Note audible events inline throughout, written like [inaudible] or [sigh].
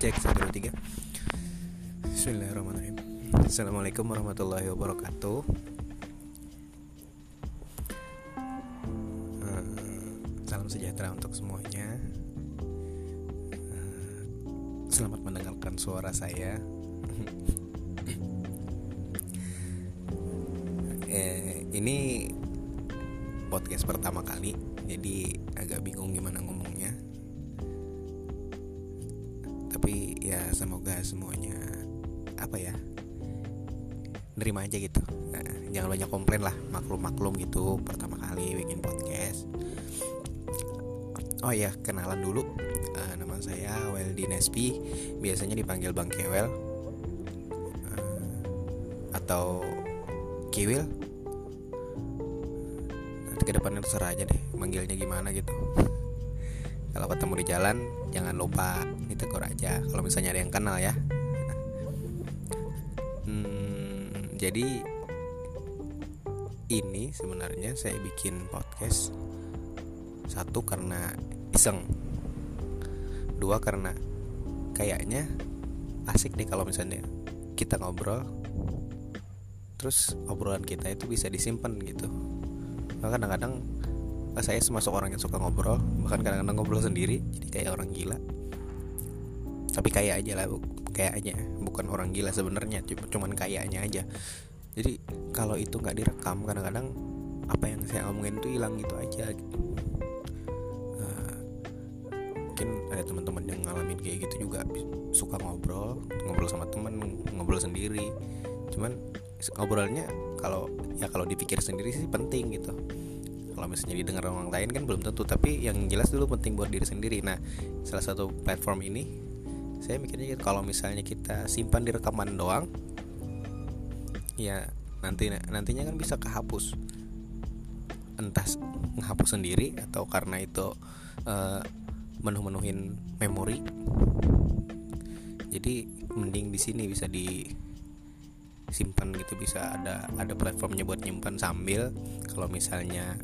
Cek 1, 2, 3 Bismillahirrahmanirrahim. Assalamualaikum warahmatullahi wabarakatuh. Uh, Salam sejahtera untuk semuanya. Uh, Selamat mendengarkan suara saya. [laughs] Eh, Ini podcast pertama kali Jadi agak bingung gimana ngomongnya tapi ya semoga semuanya apa ya nerima aja gitu. Nah, jangan banyak komplain lah maklum maklum gitu pertama kali bikin podcast. Oh ya kenalan dulu. Uh, nama saya Weldy Nespi. Biasanya dipanggil Bang Kewel. Uh, atau Kiwil. Nanti ke depannya terserah aja deh manggilnya gimana gitu. [laughs] Kalau ketemu di jalan jangan lupa ditegur aja kalau misalnya ada yang kenal ya. [laughs] Hmm, jadi ini sebenarnya saya bikin podcast satu karena iseng dua karena kayaknya asik nih kalau misalnya kita ngobrol terus obrolan kita itu bisa disimpan gitu. Kadang-kadang saya semasuk orang yang suka ngobrol bahkan kadang-kadang ngobrol sendiri jadi kayak orang gila tapi kayak aja lah kayaknya bukan orang gila sebenarnya cuman kayaknya aja. Jadi kalau itu nggak direkam kadang-kadang apa yang saya omongin itu hilang gitu aja gitu. Uh, mungkin ada teman-teman yang ngalamin kayak gitu juga suka ngobrol ngobrol sama temen ngobrol sendiri. Cuman ngobrolnya kalau ya kalau dipikir sendiri sih penting gitu. Kalau misalnya didengar orang lain kan belum tentu tapi yang jelas dulu penting buat diri sendiri. Nah salah satu platform ini saya mikirnya gitu, kalau misalnya kita simpan di rekaman doang ya nanti nantinya kan bisa kehapus. Entah menghapus sendiri atau karena itu uh, menuh-menuhin memori. Jadi mending di sini bisa di simpan gitu bisa ada ada platformnya buat nyimpan sambil. Kalau misalnya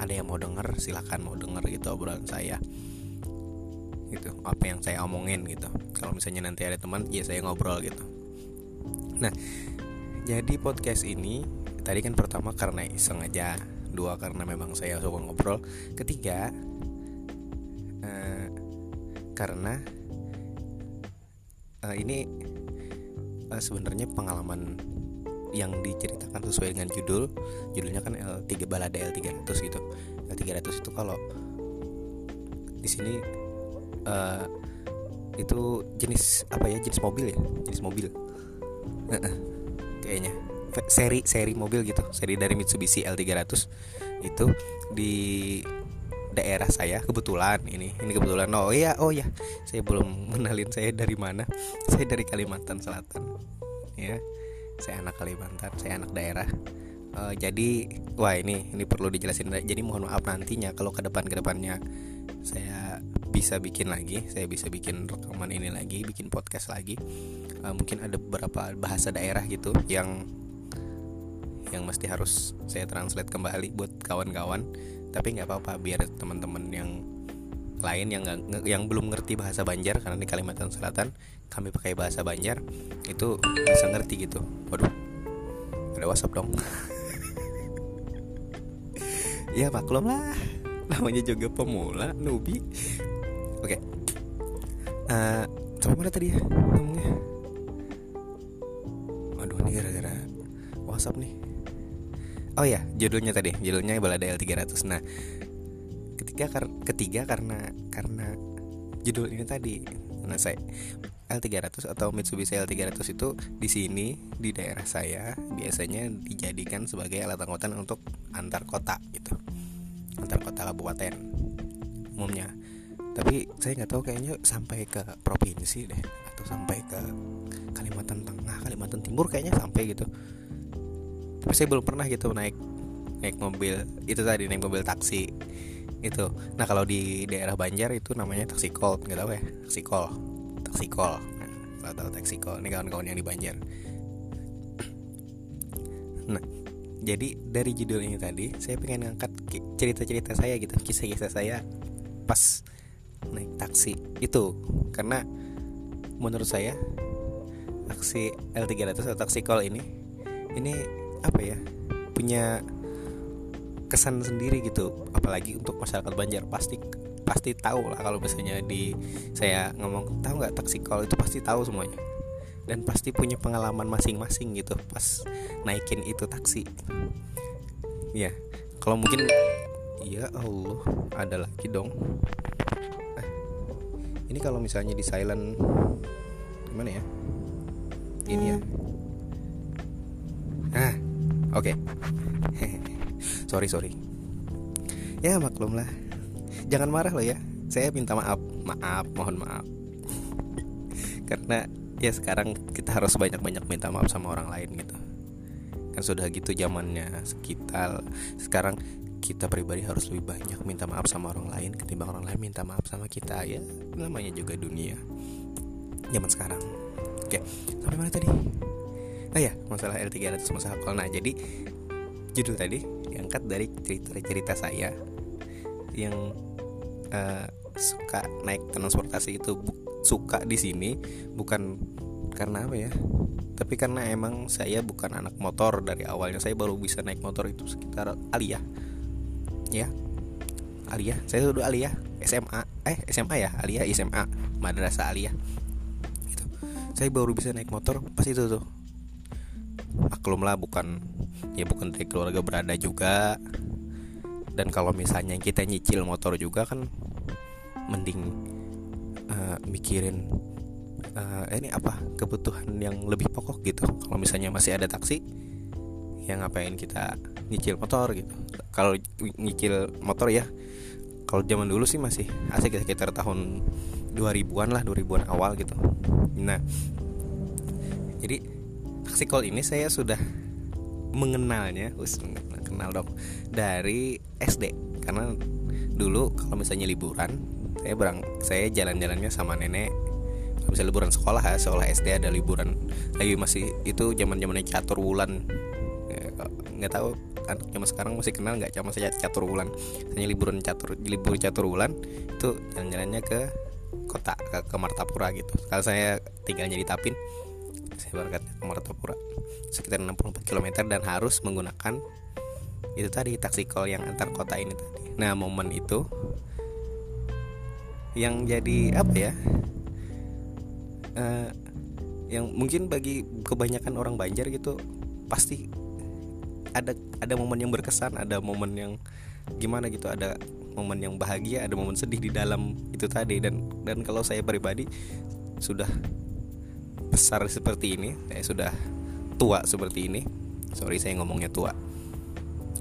ada yang mau denger silahkan mau denger gitu obrolan saya gitu apa yang saya omongin gitu. Kalau misalnya nanti ada teman ya saya ngobrol gitu. Nah jadi podcast ini tadi kan pertama karena iseng aja dua karena memang saya suka ngobrol ketiga eh, karena eh, ini eh, sebenarnya pengalaman yang diceritakan sesuai dengan judul. Judulnya kan L3 balada L300 gitu. L300 itu kalau di sini uh, itu jenis apa ya? Jenis mobil ya? Jenis mobil. Kayaknya. Seri seri mobil gitu. Seri dari Mitsubishi L300 itu di daerah saya kebetulan ini. Ini kebetulan. Oh iya oh ya saya belum [laughs] mengenalin saya dari mana. Saya dari Kalimantan Selatan. Ya saya anak Kalimantan saya anak daerah. Uh, jadi wah ini ini perlu dijelasin. Jadi mohon maaf nantinya kalau ke depan ke depannya saya bisa bikin lagi saya bisa bikin rekaman ini lagi bikin podcast lagi uh, mungkin ada beberapa bahasa daerah gitu yang yang mesti harus saya translate kembali buat kawan-kawan tapi nggak apa-apa biar teman-teman yang lain yang gak, yang belum ngerti bahasa Banjar karena di Kalimantan Selatan kami pakai bahasa Banjar itu bisa ngerti gitu. Waduh, ada WhatsApp dong. [laughs] ya maklum lah, namanya juga pemula, nubi. Oke, okay. uh, coba mana tadi ya ngomongnya? Waduh, ini gara-gara WhatsApp nih. Oh ya, judulnya tadi, judulnya Balada L300. Nah, ketiga kar ketiga karena karena judul ini tadi nah saya L300 atau Mitsubishi L300 itu di sini di daerah saya biasanya dijadikan sebagai alat angkutan untuk antar kota gitu antar kota kabupaten umumnya. Tapi saya nggak tahu kayaknya sampai ke provinsi deh atau sampai ke Kalimantan Tengah Kalimantan Timur kayaknya sampai gitu. Tapi saya belum pernah gitu naik naik mobil itu tadi naik mobil taksi itu. Nah kalau di daerah Banjar itu namanya taksi call nggak tahu ya? Taksi call taksi call nah, kalau tahu taksi call ini kawan-kawan yang di Banjar jadi dari judul ini tadi saya pengen ngangkat cerita-cerita saya gitu kisah-kisah saya pas naik taksi itu. Karena menurut saya taksi L300 atau taksi call ini ini apa ya punya kesan sendiri gitu. Apalagi untuk masyarakat Banjar pasti pasti tahu lah kalau misalnya di saya ngomong tahu nggak taksi call? Itu pasti tahu semuanya dan pasti punya pengalaman masing-masing gitu pas naikin itu taksi. Ya kalau mungkin ya Allah ada lagi dong. Eh, ini kalau misalnya di silent gimana ya? Ini ya? Ah oke. Okay. [laughs] sorry sorry. Ya maklum lah jangan marah loh ya. Saya minta maaf. Maaf mohon maaf. [laughs] Karena ya sekarang kita harus banyak-banyak minta maaf sama orang lain gitu. Kan sudah gitu zamannya sekitar sekarang kita pribadi harus lebih banyak minta maaf sama orang lain ketimbang orang lain minta maaf sama kita ya namanya juga dunia zaman sekarang. Oke sampai mana tadi? Oh ya masalah L300 masalah call nah jadi judul tadi diangkat dari cerita-cerita saya yang uh, suka naik transportasi itu suka di sini bukan karena apa ya tapi karena emang saya bukan anak motor dari awalnya. Saya baru bisa naik motor itu sekitar aliyah. Ya aliyah. Saya sudah aliyah SMA eh SMA ya aliyah SMA madrasah aliyah. Itu saya baru bisa naik motor pas itu tuh. Maklum lah bukan ya bukan dari keluarga berada juga. Dan kalau misalnya kita nyicil motor juga kan mending uh, mikirin uh, ini apa kebutuhan yang lebih pokok gitu. Kalau misalnya masih ada taksi yang ngapain kita nyicil motor gitu. Kalau nyicil motor ya kalau zaman dulu sih masih asik sekitar tahun 2000-an lah 2000-an awal gitu. Nah jadi taksi call ini saya sudah mengenalnya us kenal dong dari SD karena dulu kalau misalnya liburan saya berang saya jalan-jalannya sama nenek. Kalau misalnya liburan sekolah ya. Sekolah SD ada liburan. Lagi masih itu zaman zamannya catur wulan. Ya, nggak tahu kan zaman sekarang masih kenal nggak? Cuma saya catur wulan. Hanya liburan catur libur catur wulan itu jalan-jalannya ke kota ke, ke Martapura gitu. Kalau saya tinggalnya di Tapin saya berangkat ke Martapura. Sekitar 64 km dan harus menggunakan itu tadi taksi call yang antar kota ini tadi. Nah momen itu yang jadi apa ya uh, yang mungkin bagi kebanyakan orang Banjar gitu pasti ada ada momen yang berkesan ada momen yang gimana gitu ada momen yang bahagia ada momen sedih di dalam itu tadi. Dan dan kalau saya pribadi sudah besar seperti ini saya sudah tua seperti ini. Sorry saya ngomongnya tua.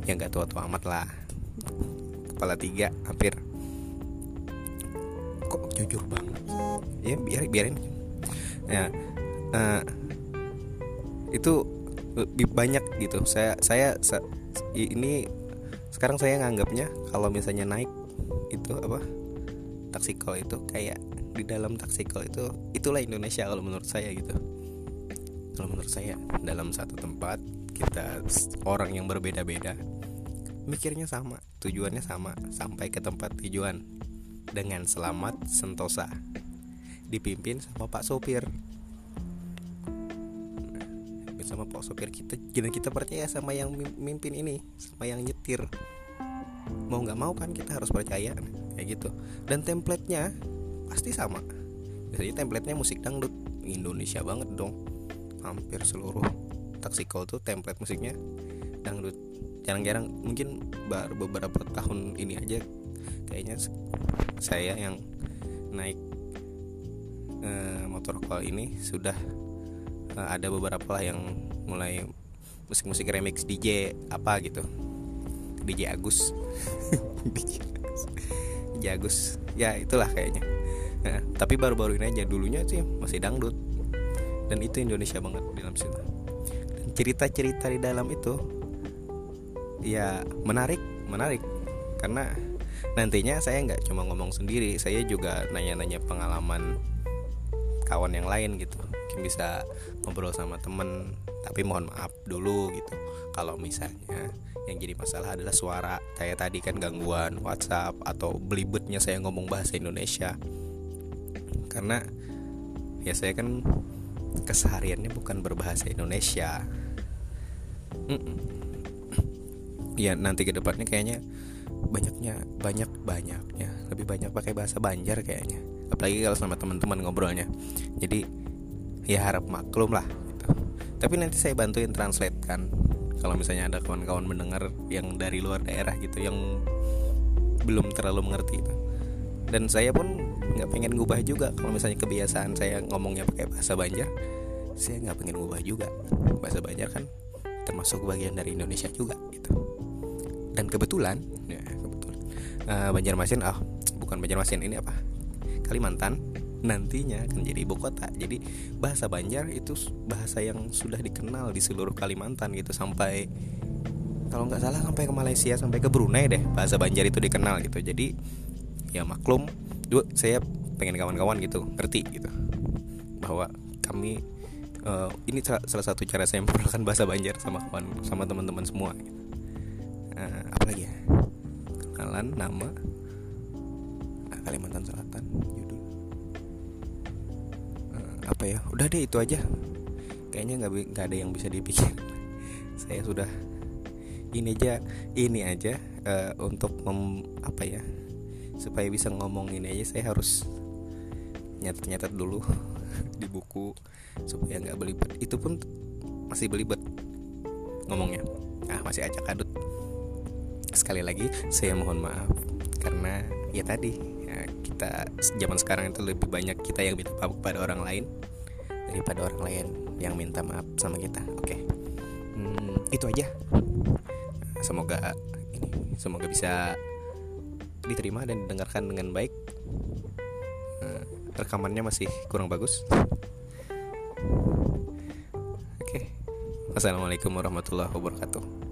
Ya nggak tua-tua amat lah. Kepala tiga hampir jujur banget. Ya biar biarin. Ya uh, itu lebih banyak gitu. Saya saya ini sekarang saya nganggapnya kalau misalnya naik itu apa taksi call itu kayak di dalam taksi call itu itulah Indonesia kalau menurut saya gitu. Kalau menurut saya dalam satu tempat kita orang yang berbeda-beda mikirnya sama tujuannya sama sampai ke tempat tujuan dengan selamat sentosa. Dipimpin sama Pak Sopir. Nah, sama Pak Sopir. Kita dan kita percaya sama yang mimpin ini sama yang nyetir. Mau nggak mau kan kita harus percaya kayak gitu. Dan templatenya pasti sama. Biasanya templatenya musik dangdut. Indonesia banget dong. Hampir seluruh taksi call tuh template musiknya dangdut. Jarang-jarang mungkin baru beberapa tahun ini aja kayaknya saya yang naik e, motor call ini sudah e, ada beberapa lah yang mulai musik-musik remix DJ apa gitu. DJ Agus. [laughs] DJ Agus. Ya itulah kayaknya. Nah, tapi baru-baru ini aja. Dulunya sih masih dangdut. Dan itu Indonesia banget di dalam situ. Cerita-cerita di dalam itu ya menarik menarik. Karena nantinya saya nggak cuma ngomong sendiri saya juga nanya-nanya pengalaman kawan yang lain gitu. Mungkin bisa ngobrol sama temen tapi mohon maaf dulu gitu. Kalau misalnya yang jadi masalah adalah suara. Kayak tadi kan gangguan WhatsApp atau belibetnya saya ngomong bahasa Indonesia. Karena ya saya kan kesehariannya bukan berbahasa Indonesia. Mm-mm. ya nanti ke depannya kayaknya banyaknya banyak banyaknya. Lebih banyak pakai bahasa Banjar kayaknya. Apalagi kalau sama teman-teman ngobrolnya. Jadi ya harap maklum lah gitu. tapi nanti saya bantuin translate kan. Kalau misalnya ada kawan-kawan mendengar yang dari luar daerah gitu yang belum terlalu mengerti itu. Dan saya pun nggak pengen ngubah juga. Kalau misalnya kebiasaan saya ngomongnya pakai bahasa Banjar saya nggak pengen ngubah juga. Bahasa Banjar kan termasuk bagian dari Indonesia juga gitu. Dan kebetulan ya uh, Banjarmasin ah oh, bukan Banjarmasin ini apa? Kalimantan. Nantinya akan jadi ibu kota. Jadi bahasa Banjar itu bahasa yang sudah dikenal di seluruh Kalimantan gitu. Sampai kalau nggak salah sampai ke Malaysia sampai ke Brunei deh bahasa Banjar itu dikenal gitu. Jadi ya maklum dua saya pengen kawan-kawan gitu ngerti gitu. Bahwa kami uh, ini salah satu cara saya [laughs] memperkenalkan bahasa Banjar sama kawan sama teman-teman semua gitu. Uh, apa lagi ya kenalan nama Kalimantan Selatan judul. Uh, apa ya? Udah deh itu aja. Kayaknya nggak nggak ada yang bisa dibikin [laughs] saya sudah ini aja ini aja uh, untuk mem, apa ya? Supaya bisa ngomong ini aja saya harus nyatet-nyatet dulu [laughs] di buku supaya nggak belibet. Itu pun masih belibet ngomongnya. Ah masih acak adut sekali lagi saya mohon maaf. Karena ya tadi ya, kita zaman sekarang itu lebih banyak kita yang minta maaf kepada orang lain daripada orang lain yang minta maaf sama kita. Oke. Hmm, itu aja. Semoga ini semoga bisa diterima dan didengarkan dengan baik. Hmm, rekamannya masih kurang bagus. Oke. Assalamualaikum warahmatullahi wabarakatuh